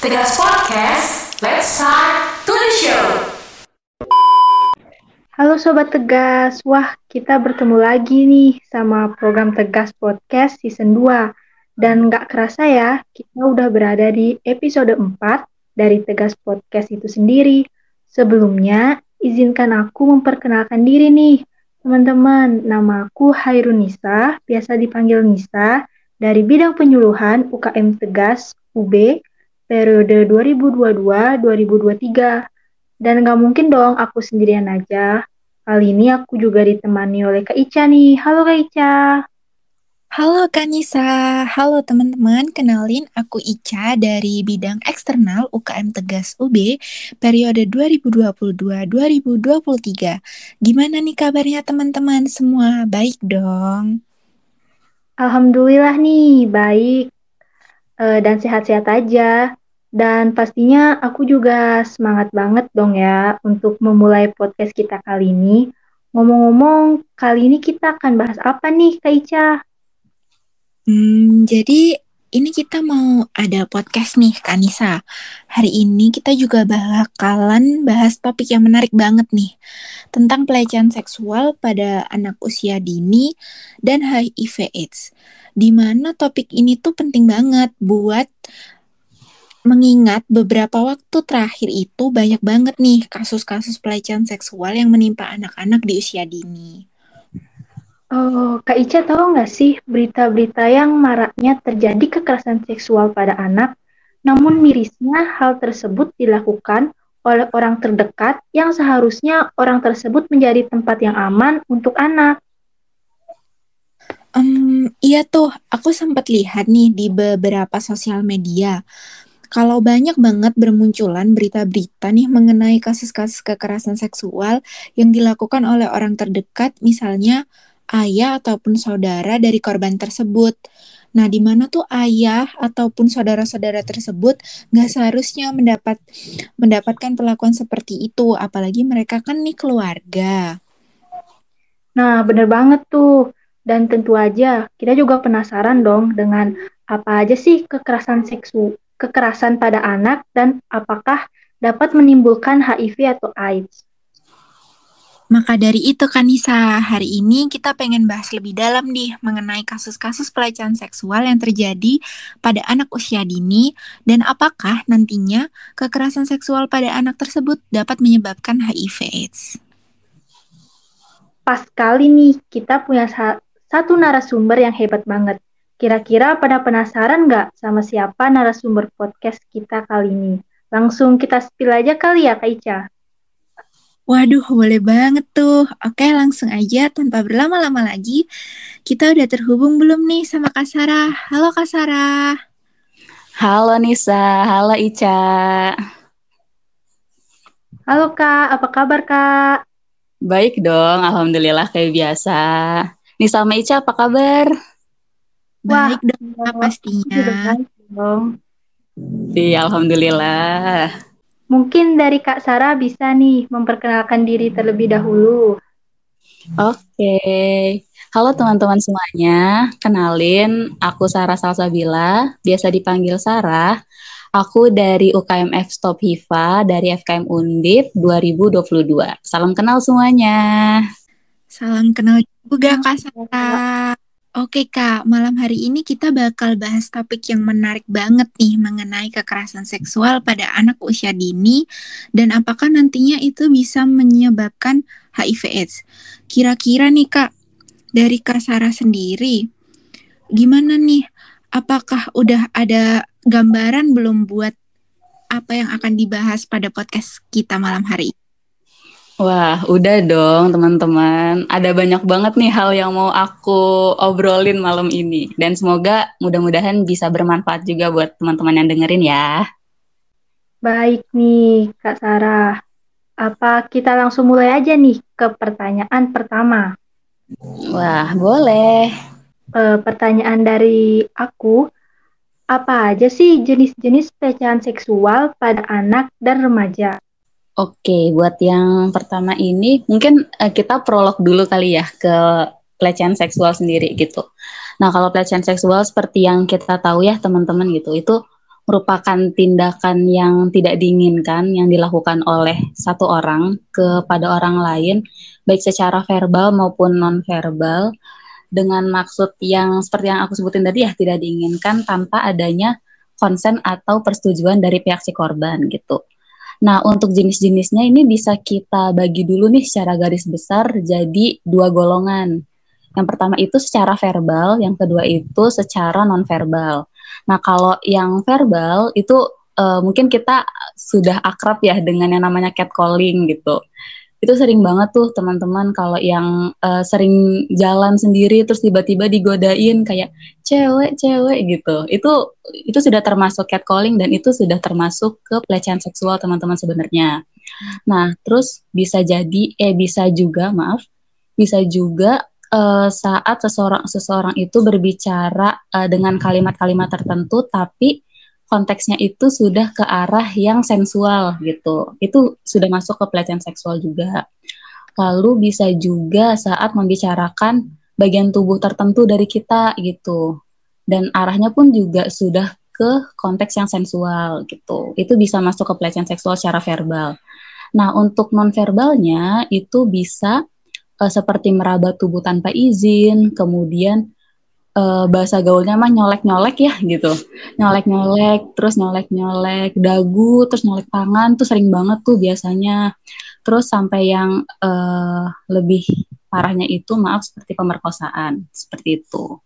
Tegas Podcast, let's start to the show. Halo Sobat Tegas, wah kita bertemu lagi nih sama program Tegas Podcast Season 2. Dan nggak kerasa ya, kita udah berada di episode 4 dari Tegas Podcast itu sendiri. Sebelumnya, izinkan aku memperkenalkan diri nih. Teman-teman, nama aku Hairunisa, biasa dipanggil Nisa, dari bidang penyuluhan UKM Tegas UB periode 2022-2023. Dan gak mungkin dong aku sendirian aja. Kali ini aku juga ditemani oleh Kak Ica nih. Halo Kak Ica. Halo Kak Nisa, halo teman-teman, kenalin aku Ica dari bidang eksternal UKM Tegas UB periode 2022-2023. Gimana nih kabarnya teman-teman semua? Baik dong? Alhamdulillah nih, baik. Uh, dan sehat-sehat aja. Dan pastinya aku juga semangat banget dong ya untuk memulai podcast kita kali ini. Ngomong-ngomong, kali ini kita akan bahas apa nih Kak Ica? Hmm, jadi ini kita mau ada podcast nih, Kanisa. Hari ini kita juga bakalan bahas topik yang menarik banget nih. Tentang pelecehan seksual pada anak usia dini dan HIV AIDS. Di mana topik ini tuh penting banget buat mengingat beberapa waktu terakhir itu banyak banget nih kasus-kasus pelecehan seksual yang menimpa anak-anak di usia dini. Oh, Kak Ica tahu nggak sih berita-berita yang maraknya terjadi kekerasan seksual pada anak, namun mirisnya hal tersebut dilakukan oleh orang terdekat yang seharusnya orang tersebut menjadi tempat yang aman untuk anak. Um, iya tuh, aku sempat lihat nih di beberapa sosial media. Kalau banyak banget bermunculan berita-berita nih mengenai kasus-kasus kekerasan seksual yang dilakukan oleh orang terdekat, misalnya ayah ataupun saudara dari korban tersebut. Nah, di mana tuh ayah ataupun saudara-saudara tersebut nggak seharusnya mendapat mendapatkan perlakuan seperti itu, apalagi mereka kan nih keluarga. Nah, bener banget tuh. Dan tentu aja kita juga penasaran dong dengan apa aja sih kekerasan seksu kekerasan pada anak dan apakah dapat menimbulkan HIV atau AIDS. Maka dari itu Kanisa, hari ini kita pengen bahas lebih dalam nih mengenai kasus-kasus pelecehan seksual yang terjadi pada anak usia dini dan apakah nantinya kekerasan seksual pada anak tersebut dapat menyebabkan HIV AIDS. Pas kali nih kita punya satu narasumber yang hebat banget. Kira-kira pada penasaran nggak sama siapa narasumber podcast kita kali ini? Langsung kita spill aja kali ya Kak Ica. Waduh, boleh banget tuh. Oke, langsung aja tanpa berlama-lama lagi. Kita udah terhubung belum nih sama Kak Sarah? Halo Kak Sarah. Halo Nisa, halo Ica. Halo Kak, apa kabar Kak? Baik dong, Alhamdulillah kayak biasa. Nisa sama Ica apa kabar? Baik dong, pastinya. Baik dong. Iya, Alhamdulillah. Mungkin dari Kak Sarah bisa nih memperkenalkan diri terlebih dahulu. Oke, halo teman-teman semuanya. Kenalin, aku Sarah Salsabila, biasa dipanggil Sarah. Aku dari UKMF Stop HIFA dari FKM Undip 2022. Salam kenal semuanya. Salam kenal juga Kak Sarah. Oke Kak, malam hari ini kita bakal bahas topik yang menarik banget nih mengenai kekerasan seksual pada anak usia dini dan apakah nantinya itu bisa menyebabkan HIV AIDS. Kira-kira nih Kak, dari Kak Sarah sendiri, gimana nih? Apakah udah ada gambaran belum buat apa yang akan dibahas pada podcast kita malam hari ini? Wah, udah dong teman-teman. Ada banyak banget nih hal yang mau aku obrolin malam ini. Dan semoga mudah-mudahan bisa bermanfaat juga buat teman-teman yang dengerin ya. Baik nih, Kak Sarah. Apa kita langsung mulai aja nih ke pertanyaan pertama? Wah, boleh. E, pertanyaan dari aku, apa aja sih jenis-jenis pelecehan seksual pada anak dan remaja? Oke, buat yang pertama ini mungkin uh, kita prolog dulu kali ya ke pelecehan seksual sendiri gitu. Nah, kalau pelecehan seksual seperti yang kita tahu ya teman-teman gitu, itu merupakan tindakan yang tidak diinginkan yang dilakukan oleh satu orang kepada orang lain, baik secara verbal maupun non-verbal, dengan maksud yang seperti yang aku sebutin tadi ya tidak diinginkan tanpa adanya konsen atau persetujuan dari pihak si korban gitu. Nah, untuk jenis-jenisnya ini bisa kita bagi dulu nih secara garis besar jadi dua golongan. Yang pertama itu secara verbal, yang kedua itu secara non-verbal. Nah, kalau yang verbal itu uh, mungkin kita sudah akrab ya dengan yang namanya catcalling gitu itu sering banget tuh teman-teman kalau yang uh, sering jalan sendiri terus tiba-tiba digodain kayak cewek cewek gitu. Itu itu sudah termasuk catcalling dan itu sudah termasuk ke pelecehan seksual teman-teman sebenarnya. Nah terus bisa jadi eh bisa juga maaf bisa juga uh, saat seseorang seseorang itu berbicara uh, dengan kalimat-kalimat tertentu tapi konteksnya itu sudah ke arah yang sensual gitu. Itu sudah masuk ke pelecehan seksual juga. Lalu bisa juga saat membicarakan bagian tubuh tertentu dari kita gitu. Dan arahnya pun juga sudah ke konteks yang sensual gitu. Itu bisa masuk ke pelecehan seksual secara verbal. Nah, untuk nonverbalnya itu bisa uh, seperti meraba tubuh tanpa izin, kemudian uh, bahasa gaulnya mah nyolek-nyolek ya gitu. Nyolek-nyolek, terus nyolek-nyolek dagu, terus nyolek tangan tuh sering banget tuh biasanya. Terus sampai yang uh, lebih parahnya itu maaf seperti pemerkosaan, seperti itu.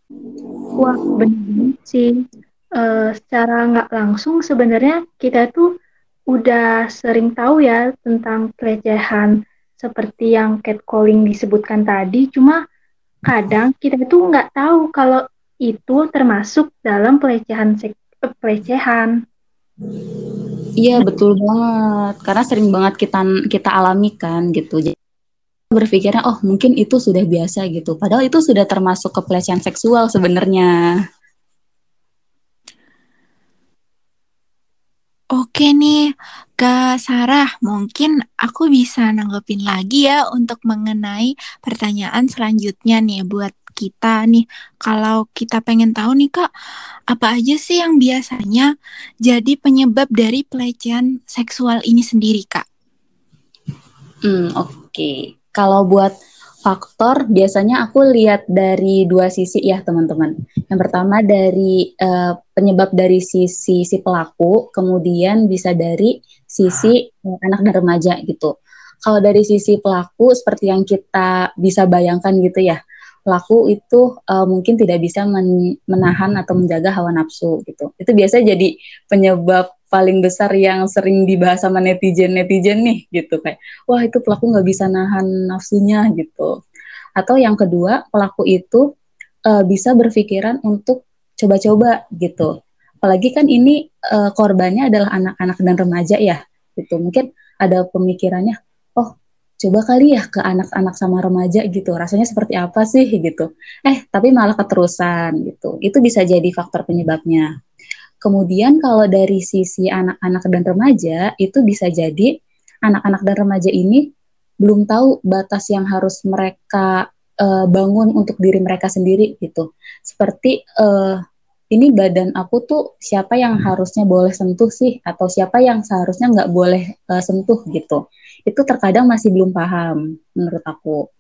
Wah, benar sih. Uh, secara nggak langsung sebenarnya kita tuh udah sering tahu ya tentang pelecehan seperti yang catcalling disebutkan tadi, cuma kadang kita itu nggak tahu kalau itu termasuk dalam pelecehan eh, pelecehan. Iya betul banget, karena sering banget kita kita alami kan gitu. Jadi berpikirnya oh mungkin itu sudah biasa gitu, padahal itu sudah termasuk ke pelecehan seksual sebenarnya. Oke nih, Kak Sarah, mungkin aku bisa nanggepin lagi ya untuk mengenai pertanyaan selanjutnya nih buat kita nih. Kalau kita pengen tahu nih Kak, apa aja sih yang biasanya jadi penyebab dari pelecehan seksual ini sendiri Kak? Hmm, oke. Okay. Kalau buat faktor biasanya aku lihat dari dua sisi ya teman-teman. Yang pertama dari uh, penyebab dari sisi si pelaku, kemudian bisa dari sisi uh, anak dan remaja gitu. Kalau dari sisi pelaku seperti yang kita bisa bayangkan gitu ya, pelaku itu uh, mungkin tidak bisa men menahan atau menjaga hawa nafsu gitu. Itu biasa jadi penyebab paling besar yang sering dibahas sama netizen netizen nih gitu. Kayak wah itu pelaku nggak bisa nahan nafsunya gitu. Atau yang kedua pelaku itu uh, bisa berpikiran untuk coba-coba gitu. Apalagi kan ini uh, korbannya adalah anak-anak dan remaja ya gitu. Mungkin ada pemikirannya oh coba kali ya ke anak-anak sama remaja gitu. Rasanya seperti apa sih? gitu. Eh tapi malah keterusan gitu. Itu bisa jadi faktor penyebabnya Kemudian kalau dari sisi anak-anak dan remaja itu bisa jadi anak-anak dan remaja ini belum tahu batas yang harus mereka uh, bangun untuk diri mereka sendiri gitu. Seperti uh, ini badan aku tuh siapa yang harusnya boleh sentuh sih atau siapa yang seharusnya nggak boleh uh, sentuh gitu. Itu terkadang masih belum paham menurut aku.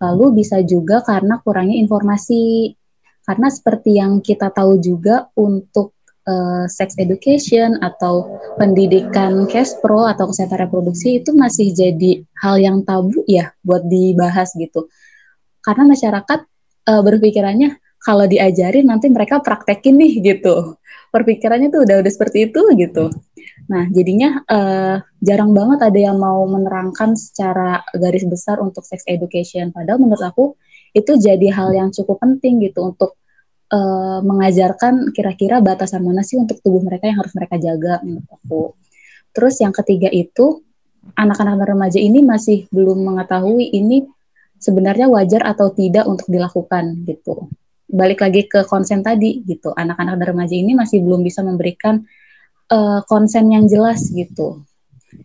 Lalu bisa juga karena kurangnya informasi. Karena seperti yang kita tahu juga untuk uh, sex education atau pendidikan pro atau kesehatan reproduksi itu masih jadi hal yang tabu ya buat dibahas gitu. Karena masyarakat uh, berpikirannya kalau diajarin nanti mereka praktekin nih gitu. Perpikirannya tuh udah udah seperti itu gitu. Nah, jadinya uh, jarang banget ada yang mau menerangkan secara garis besar untuk sex education. Padahal menurut aku itu jadi hal yang cukup penting gitu untuk uh, mengajarkan kira-kira batasan mana sih untuk tubuh mereka yang harus mereka jaga menurut aku. Terus yang ketiga itu anak-anak remaja ini masih belum mengetahui ini sebenarnya wajar atau tidak untuk dilakukan gitu. Balik lagi ke konsen tadi gitu. Anak-anak remaja ini masih belum bisa memberikan uh, konsen yang jelas gitu.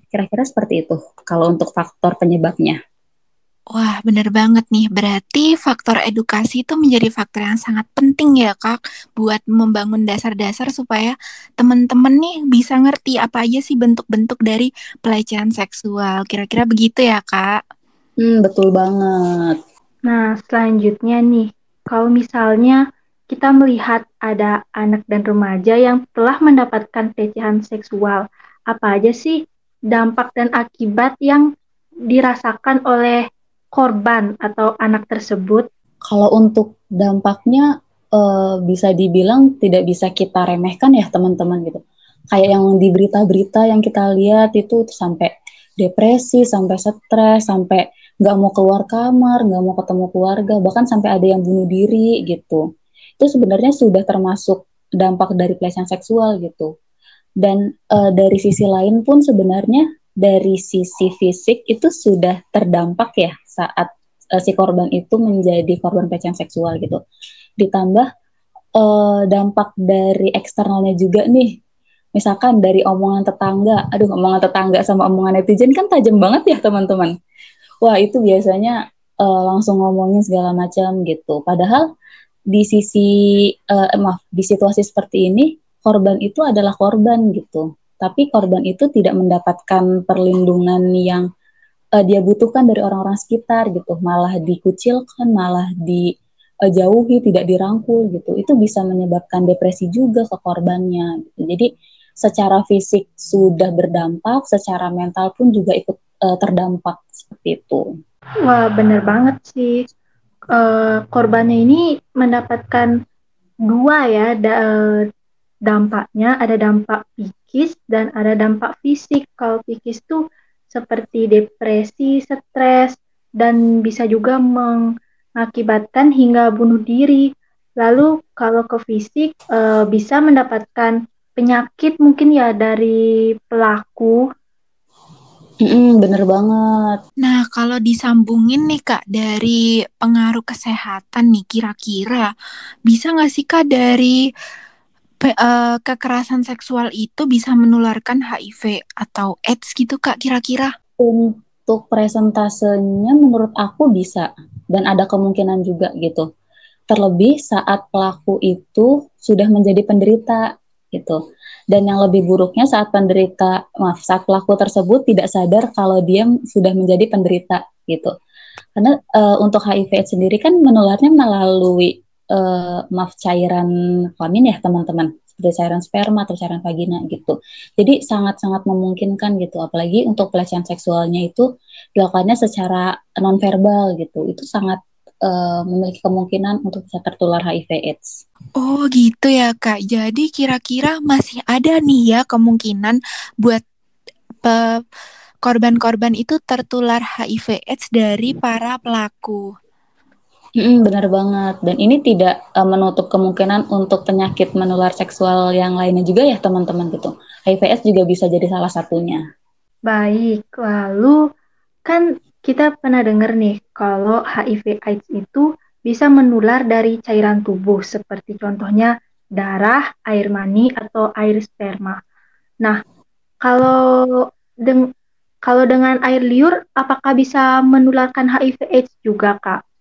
Kira-kira seperti itu kalau untuk faktor penyebabnya. Wah, bener banget nih. Berarti faktor edukasi itu menjadi faktor yang sangat penting ya, Kak, buat membangun dasar-dasar supaya teman-teman nih bisa ngerti apa aja sih bentuk-bentuk dari pelecehan seksual. Kira-kira begitu ya, Kak? Hmm, betul banget. Nah, selanjutnya nih, kalau misalnya kita melihat ada anak dan remaja yang telah mendapatkan pelecehan seksual, apa aja sih dampak dan akibat yang dirasakan oleh korban atau anak tersebut? Kalau untuk dampaknya uh, bisa dibilang tidak bisa kita remehkan ya teman-teman gitu. Kayak yang di berita-berita yang kita lihat itu sampai depresi, sampai stres, sampai nggak mau keluar kamar, nggak mau ketemu keluarga, bahkan sampai ada yang bunuh diri gitu. Itu sebenarnya sudah termasuk dampak dari pelecehan seksual gitu. Dan uh, dari sisi lain pun sebenarnya dari sisi fisik itu sudah terdampak ya saat uh, si korban itu menjadi korban pelecehan seksual gitu. Ditambah uh, dampak dari eksternalnya juga nih. Misalkan dari omongan tetangga, aduh omongan tetangga sama omongan netizen kan tajam banget ya teman-teman. Wah itu biasanya uh, langsung ngomongin segala macam gitu. Padahal di sisi uh, maaf di situasi seperti ini korban itu adalah korban gitu tapi korban itu tidak mendapatkan perlindungan yang uh, dia butuhkan dari orang-orang sekitar gitu, malah dikucilkan, malah dijauhi, tidak dirangkul gitu. Itu bisa menyebabkan depresi juga ke korbannya. Gitu. Jadi secara fisik sudah berdampak, secara mental pun juga ikut uh, terdampak seperti itu. Wah, bener banget sih. Uh, korbannya ini mendapatkan dua ya da dampaknya, ada dampak psikis dan ada dampak fisik. Kalau psikis tuh seperti depresi, stres, dan bisa juga mengakibatkan hingga bunuh diri. Lalu kalau ke fisik e, bisa mendapatkan penyakit mungkin ya dari pelaku. Mm, bener banget. Nah, kalau disambungin nih Kak dari pengaruh kesehatan nih kira-kira bisa nggak sih Kak dari uh, kekerasan seksual itu bisa menularkan HIV atau AIDS gitu Kak kira-kira? Untuk presentasenya menurut aku bisa dan ada kemungkinan juga gitu. Terlebih saat pelaku itu sudah menjadi penderita gitu. Dan yang lebih buruknya saat penderita, maaf, saat pelaku tersebut tidak sadar kalau dia sudah menjadi penderita gitu. Karena uh, untuk HIV sendiri kan menularnya melalui uh, maaf cairan kelamin ya teman-teman seperti cairan sperma atau cairan vagina gitu. Jadi sangat-sangat memungkinkan gitu, apalagi untuk pelecehan seksualnya itu dilakukannya secara nonverbal gitu. Itu sangat uh, memiliki kemungkinan untuk bisa tertular HIV/AIDS. Oh gitu ya kak. Jadi kira-kira masih ada nih ya kemungkinan buat korban-korban itu tertular HIV/AIDS dari para pelaku. Mm, benar banget. Dan ini tidak uh, menutup kemungkinan untuk penyakit menular seksual yang lainnya juga ya teman-teman gitu. HIVS juga bisa jadi salah satunya. Baik, lalu kan kita pernah dengar nih kalau HIV AIDS itu bisa menular dari cairan tubuh seperti contohnya darah, air mani atau air sperma. Nah, kalau deng kalau dengan air liur apakah bisa menularkan HIV AIDS juga, Kak?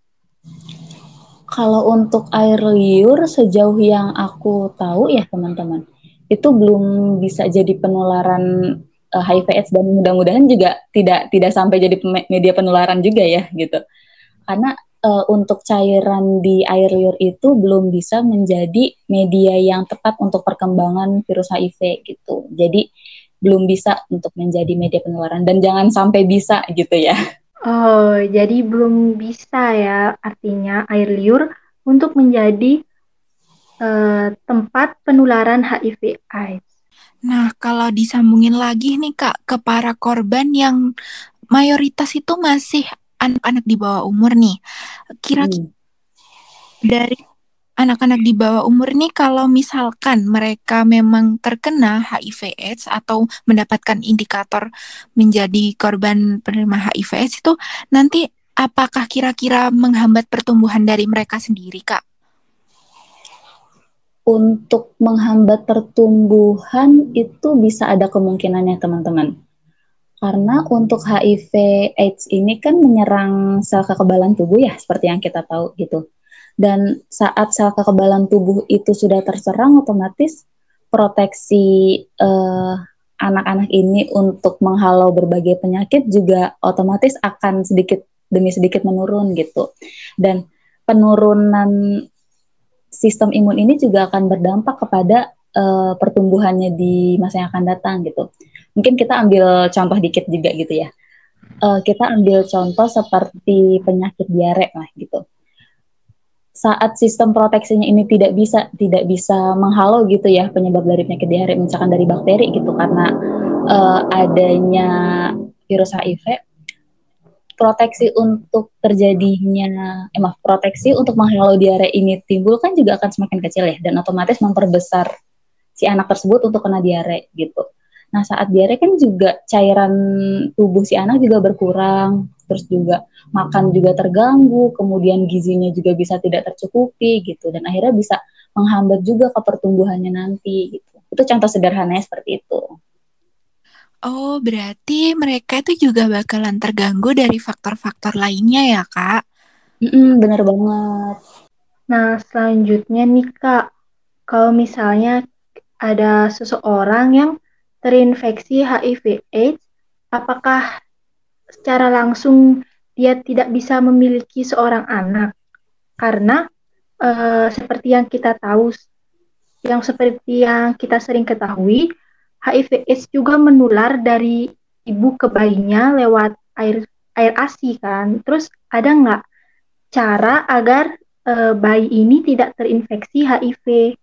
Kalau untuk air liur sejauh yang aku tahu ya teman-teman, itu belum bisa jadi penularan uh, eh, HIV/AIDS dan mudah-mudahan juga tidak tidak sampai jadi media penularan juga ya gitu. Karena uh, untuk cairan di air liur itu belum bisa menjadi media yang tepat untuk perkembangan virus HIV gitu. Jadi belum bisa untuk menjadi media penularan dan jangan sampai bisa gitu ya. Oh, jadi belum bisa ya artinya air liur untuk menjadi uh, tempat penularan HIV AIDS. Nah, kalau disambungin lagi nih Kak ke para korban yang mayoritas itu masih anak-anak di bawah umur nih. Kira-kira hmm. dari anak-anak di bawah umur ini kalau misalkan mereka memang terkena HIV AIDS atau mendapatkan indikator menjadi korban penerima HIV AIDS itu nanti apakah kira-kira menghambat pertumbuhan dari mereka sendiri, Kak? Untuk menghambat pertumbuhan itu bisa ada kemungkinannya, teman-teman. Karena untuk HIV AIDS ini kan menyerang sel kekebalan tubuh ya, seperti yang kita tahu gitu. Dan saat sel kekebalan tubuh itu sudah terserang, otomatis proteksi uh, anak-anak ini untuk menghalau berbagai penyakit juga otomatis akan sedikit demi sedikit menurun gitu. Dan penurunan sistem imun ini juga akan berdampak kepada uh, pertumbuhannya di masa yang akan datang gitu. Mungkin kita ambil contoh dikit juga gitu ya. Uh, kita ambil contoh seperti penyakit diare lah gitu. Saat sistem proteksinya ini tidak bisa tidak bisa menghalau gitu ya penyebab dari penyakit diare misalkan dari bakteri gitu karena uh, adanya virus HIV proteksi untuk terjadinya eh maaf proteksi untuk menghalau diare ini timbul kan juga akan semakin kecil ya dan otomatis memperbesar si anak tersebut untuk kena diare gitu. Nah saat diare kan juga cairan tubuh si anak juga berkurang, terus juga makan juga terganggu, kemudian gizinya juga bisa tidak tercukupi gitu dan akhirnya bisa menghambat juga ke pertumbuhannya nanti gitu. Itu contoh sederhananya seperti itu. Oh, berarti mereka itu juga bakalan terganggu dari faktor-faktor lainnya ya, Kak? Mm-mm, bener banget. Nah, selanjutnya nih, Kak. Kalau misalnya ada seseorang yang terinfeksi HIV AIDS, apakah secara langsung dia tidak bisa memiliki seorang anak? Karena uh, seperti yang kita tahu, yang seperti yang kita sering ketahui, HIV AIDS juga menular dari ibu ke bayinya lewat air air ASI kan. Terus ada nggak cara agar e, bayi ini tidak terinfeksi HIV?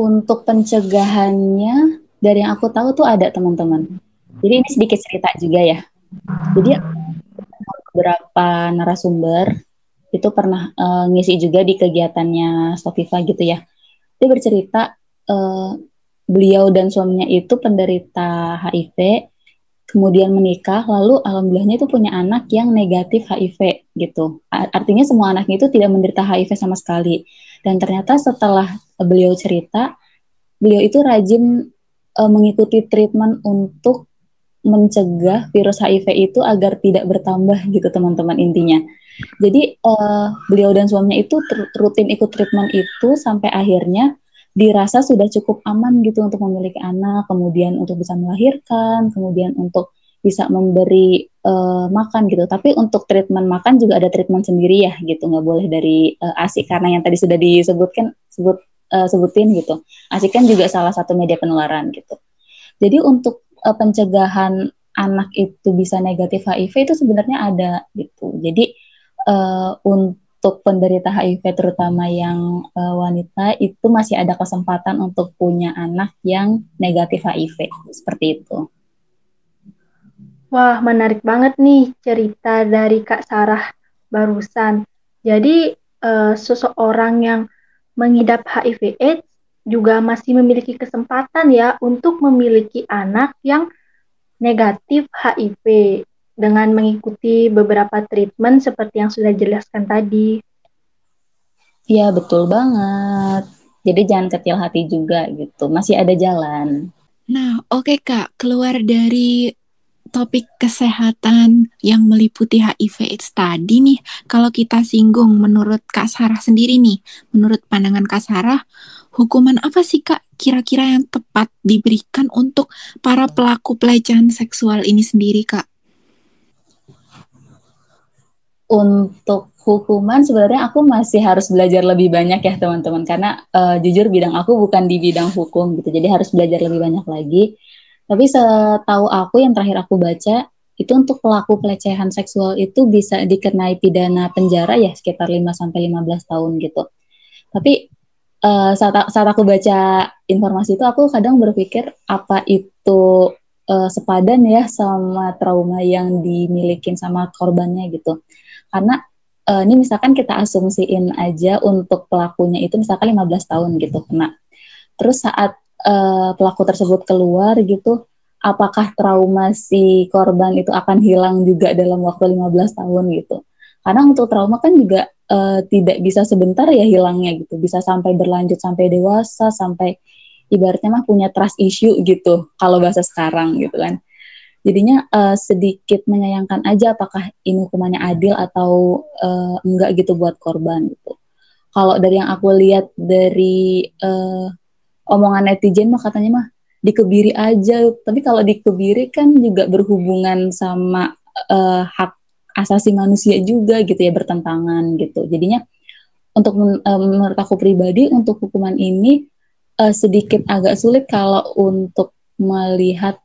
Untuk pencegahannya dari yang aku tahu tuh ada teman-teman. Jadi ini sedikit cerita juga ya. Jadi beberapa narasumber itu pernah uh, ngisi juga di kegiatannya Stofifa gitu ya. Dia bercerita uh, beliau dan suaminya itu penderita HIV, kemudian menikah, lalu alhamdulillahnya itu punya anak yang negatif HIV gitu. Artinya semua anaknya itu tidak menderita HIV sama sekali. Dan ternyata setelah beliau cerita, beliau itu rajin uh, mengikuti treatment untuk mencegah virus HIV itu agar tidak bertambah gitu teman-teman intinya. Jadi uh, beliau dan suaminya itu rutin ikut treatment itu sampai akhirnya dirasa sudah cukup aman gitu untuk memiliki anak, kemudian untuk bisa melahirkan, kemudian untuk bisa memberi uh, makan gitu. Tapi untuk treatment makan juga ada treatment sendiri ya gitu, nggak boleh dari uh, ASI karena yang tadi sudah disebutkan sebut uh, sebutin gitu. ASI kan juga salah satu media penularan gitu. Jadi untuk uh, pencegahan anak itu bisa negatif HIV itu sebenarnya ada gitu. Jadi uh, untuk penderita HIV terutama yang uh, wanita itu masih ada kesempatan untuk punya anak yang negatif HIV seperti itu. Wah, menarik banget nih cerita dari Kak Sarah barusan. Jadi uh, seseorang yang mengidap HIV AIDS juga masih memiliki kesempatan ya untuk memiliki anak yang negatif HIV dengan mengikuti beberapa treatment seperti yang sudah jelaskan tadi. Iya, betul banget. Jadi jangan kecil hati juga gitu. Masih ada jalan. Nah, oke okay, Kak, keluar dari topik kesehatan yang meliputi HIV AIDS tadi nih, kalau kita singgung menurut Kak Sarah sendiri nih, menurut pandangan Kak Sarah, hukuman apa sih Kak kira-kira yang tepat diberikan untuk para pelaku pelecehan seksual ini sendiri Kak? untuk hukuman sebenarnya aku masih harus belajar lebih banyak ya teman-teman karena uh, jujur bidang aku bukan di bidang hukum gitu jadi harus belajar lebih banyak lagi tapi setahu aku yang terakhir aku baca itu untuk pelaku pelecehan seksual itu bisa dikenai pidana penjara ya sekitar 5 sampai 15 tahun gitu. Tapi uh, saat saat aku baca informasi itu aku kadang berpikir apa itu uh, sepadan ya sama trauma yang dimilikin sama korbannya gitu karena uh, ini misalkan kita asumsiin aja untuk pelakunya itu misalkan 15 tahun gitu kena. Terus saat uh, pelaku tersebut keluar gitu, apakah trauma si korban itu akan hilang juga dalam waktu 15 tahun gitu. Karena untuk trauma kan juga uh, tidak bisa sebentar ya hilangnya gitu, bisa sampai berlanjut sampai dewasa, sampai ibaratnya mah punya trust issue gitu kalau bahasa sekarang gitu kan. jadinya uh, sedikit menyayangkan aja apakah ini hukumannya adil atau uh, enggak gitu buat korban gitu. Kalau dari yang aku lihat dari uh, omongan netizen mah katanya mah dikebiri aja. Tapi kalau dikebiri kan juga berhubungan sama uh, hak asasi manusia juga gitu ya bertentangan gitu. Jadinya untuk uh, menurut aku pribadi untuk hukuman ini uh, sedikit agak sulit kalau untuk melihat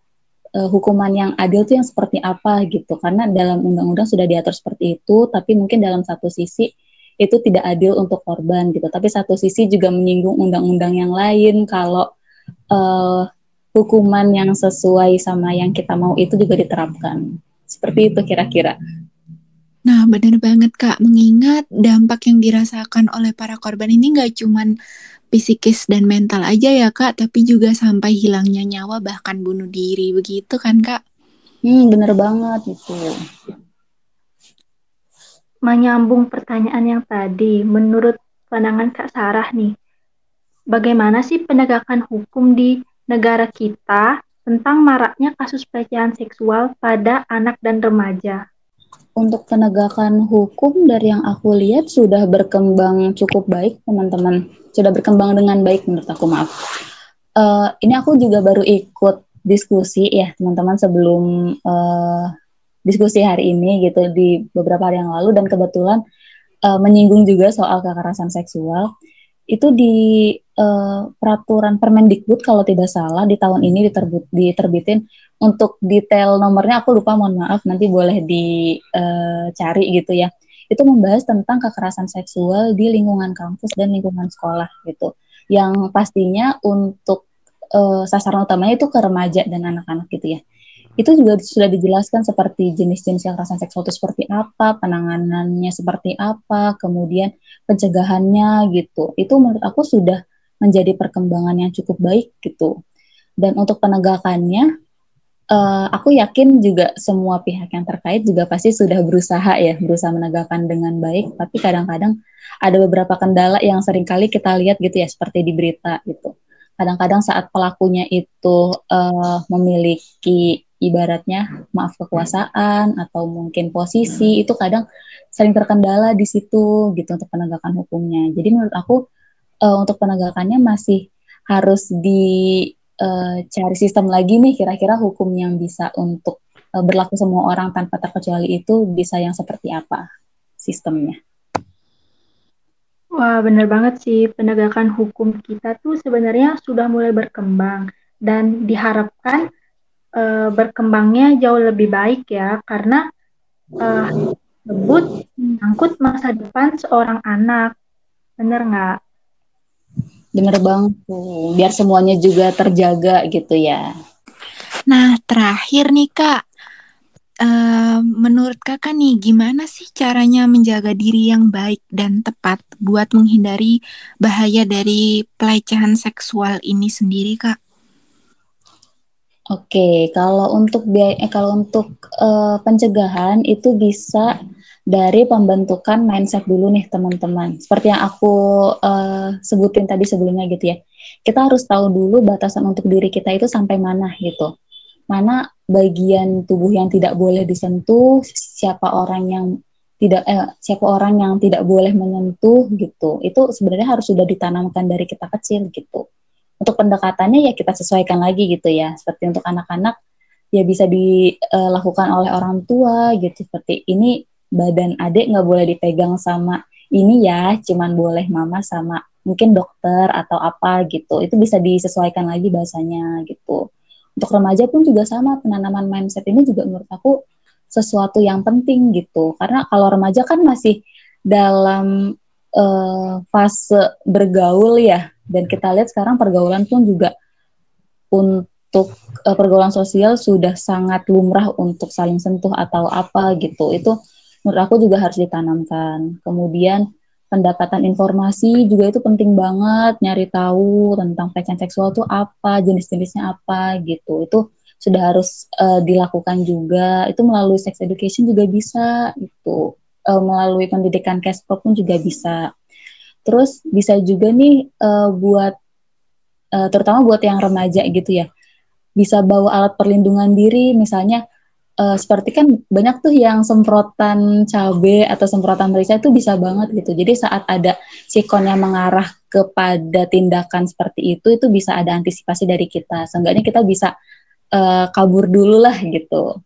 uh, hukuman yang adil itu yang seperti apa gitu. Karena dalam undang-undang sudah diatur seperti itu tapi mungkin dalam satu sisi itu tidak adil untuk korban gitu. Tapi satu sisi juga menyinggung undang-undang yang lain kalau uh, hukuman yang sesuai sama yang kita mau itu juga diterapkan. Seperti itu kira-kira Nah, benar banget Kak, mengingat dampak yang dirasakan oleh para korban ini nggak cuman psikis dan mental aja ya Kak, tapi juga sampai hilangnya nyawa bahkan bunuh diri begitu kan Kak? Hmm, bener banget itu. Menyambung pertanyaan yang tadi, menurut pandangan Kak Sarah nih, bagaimana sih penegakan hukum di negara kita tentang maraknya kasus pelecehan seksual pada anak dan remaja? Untuk penegakan hukum dari yang aku lihat sudah berkembang cukup baik teman-teman. Sudah berkembang dengan baik menurut aku maaf. Uh, ini aku juga baru ikut diskusi ya teman-teman sebelum uh, diskusi hari ini gitu di beberapa hari yang lalu. Dan kebetulan uh, menyinggung juga soal kekerasan seksual. Itu di uh, peraturan Permendikbud kalau tidak salah di tahun ini diterbit, diterbitin untuk detail nomornya aku lupa mohon maaf nanti boleh dicari uh, gitu ya itu membahas tentang kekerasan seksual di lingkungan kampus dan lingkungan sekolah gitu yang pastinya untuk uh, sasaran utamanya itu ke remaja dan anak-anak gitu ya itu juga sudah dijelaskan seperti jenis-jenis kekerasan seksual itu seperti apa, penanganannya seperti apa, kemudian pencegahannya gitu. Itu menurut aku sudah menjadi perkembangan yang cukup baik gitu. Dan untuk penegakannya, uh, aku yakin juga semua pihak yang terkait juga pasti sudah berusaha ya, berusaha menegakkan dengan baik. Tapi kadang-kadang ada beberapa kendala yang sering kali kita lihat gitu ya, seperti di berita gitu. Kadang-kadang saat pelakunya itu uh, memiliki ibaratnya maaf kekuasaan atau mungkin posisi itu kadang sering terkendala di situ gitu untuk penegakan hukumnya. Jadi menurut aku uh, untuk penegakannya masih harus dicari uh, sistem lagi nih kira-kira hukum yang bisa untuk uh, berlaku semua orang tanpa terkecuali itu bisa yang seperti apa sistemnya. Wah, benar banget sih. Penegakan hukum kita tuh sebenarnya sudah mulai berkembang dan diharapkan uh, berkembangnya jauh lebih baik ya karena uh, sebut menyangkut masa depan seorang anak bener nggak bener banget. Tuh biar semuanya juga terjaga gitu ya. Nah terakhir nih kak. Uh, menurut kakak nih gimana sih caranya menjaga diri yang baik dan tepat buat menghindari bahaya dari pelecehan seksual ini sendiri kak? Oke, kalau untuk biaya, eh, kalau untuk uh, pencegahan itu bisa dari pembentukan mindset dulu nih teman-teman. Seperti yang aku uh, sebutin tadi sebelumnya gitu ya. Kita harus tahu dulu batasan untuk diri kita itu sampai mana gitu. Mana bagian tubuh yang tidak boleh disentuh, siapa orang yang tidak eh, siapa orang yang tidak boleh menyentuh gitu. Itu sebenarnya harus sudah ditanamkan dari kita kecil gitu untuk pendekatannya ya kita sesuaikan lagi gitu ya seperti untuk anak-anak ya bisa dilakukan oleh orang tua gitu seperti ini badan adik nggak boleh dipegang sama ini ya cuman boleh mama sama mungkin dokter atau apa gitu. Itu bisa disesuaikan lagi bahasanya gitu. Untuk remaja pun juga sama penanaman mindset ini juga menurut aku sesuatu yang penting gitu. Karena kalau remaja kan masih dalam uh, fase bergaul ya dan kita lihat sekarang pergaulan pun juga untuk uh, pergaulan sosial sudah sangat lumrah untuk saling sentuh atau apa gitu. Itu menurut aku juga harus ditanamkan. Kemudian pendapatan informasi juga itu penting banget nyari tahu tentang pelecehan seksual itu apa, jenis-jenisnya apa gitu. Itu sudah harus uh, dilakukan juga. Itu melalui sex education juga bisa itu. Uh, melalui pendidikan Kespro pun juga bisa Terus bisa juga nih uh, buat uh, terutama buat yang remaja gitu ya. bisa bawa alat perlindungan diri misalnya uh, seperti kan banyak tuh yang semprotan cabai atau semprotan merica itu bisa banget gitu. Jadi saat ada sikon yang mengarah kepada tindakan seperti itu, itu bisa ada antisipasi dari kita. Seenggaknya kita bisa uh, kabur dulu lah gitu.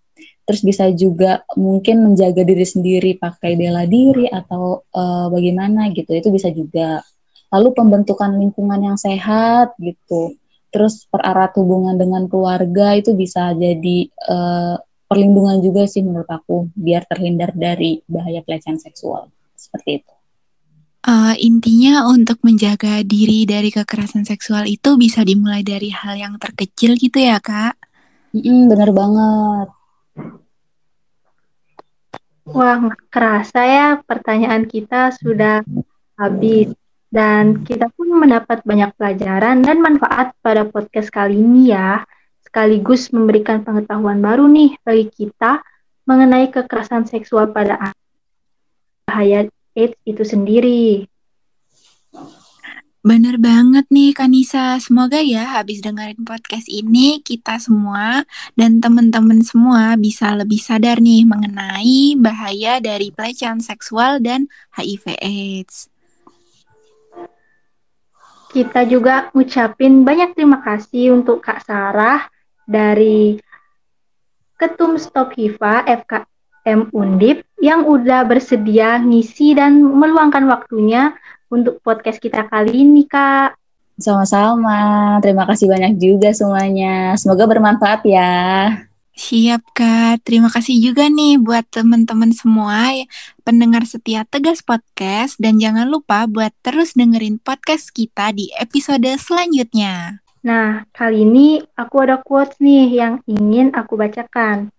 Terus bisa juga mungkin menjaga diri sendiri pakai bela diri atau uh, bagaimana gitu. Itu bisa juga. Lalu pembentukan lingkungan yang sehat gitu. Terus perarat hubungan dengan keluarga itu bisa jadi uh, perlindungan juga sih menurut aku biar terhindar dari bahaya pelecehan seksual seperti itu. Uh, intinya untuk menjaga diri dari kekerasan seksual itu bisa dimulai dari hal yang terkecil gitu ya kak? Mm, bener banget. Wah, kerasa ya pertanyaan kita sudah habis. Dan kita pun mendapat banyak pelajaran dan manfaat pada podcast kali ini ya sekaligus memberikan pengetahuan baru nih bagi kita mengenai kekerasan seksual pada anak bahaya AIDS itu sendiri. Bener banget nih Kanisa. Semoga ya habis dengerin podcast ini kita semua dan teman-teman semua bisa lebih sadar nih mengenai bahaya dari pelecehan seksual dan HIV AIDS. Kita juga ngucapin banyak terima kasih untuk Kak Sarah dari Ketum Stop HIVA FKM Undip yang udah bersedia ngisi dan meluangkan waktunya untuk podcast kita kali ini, Kak. Sama-sama. Terima kasih banyak juga semuanya. Semoga bermanfaat ya. Siap Kak, terima kasih juga nih buat teman-teman semua pendengar setia Tegas Podcast dan jangan lupa buat terus dengerin podcast kita di episode selanjutnya. Nah, kali ini aku ada quotes nih yang ingin aku bacakan,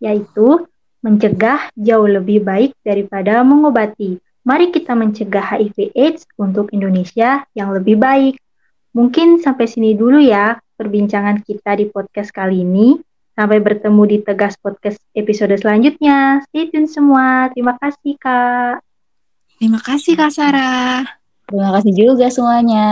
yaitu mencegah jauh lebih baik daripada mengobati. Mari kita mencegah HIV AIDS untuk Indonesia yang lebih baik. Mungkin sampai sini dulu ya perbincangan kita di podcast kali ini. Sampai bertemu di Tegas Podcast episode selanjutnya. Stay tune semua. Terima kasih, Kak. Terima kasih, Kak Sarah. Terima kasih juga semuanya.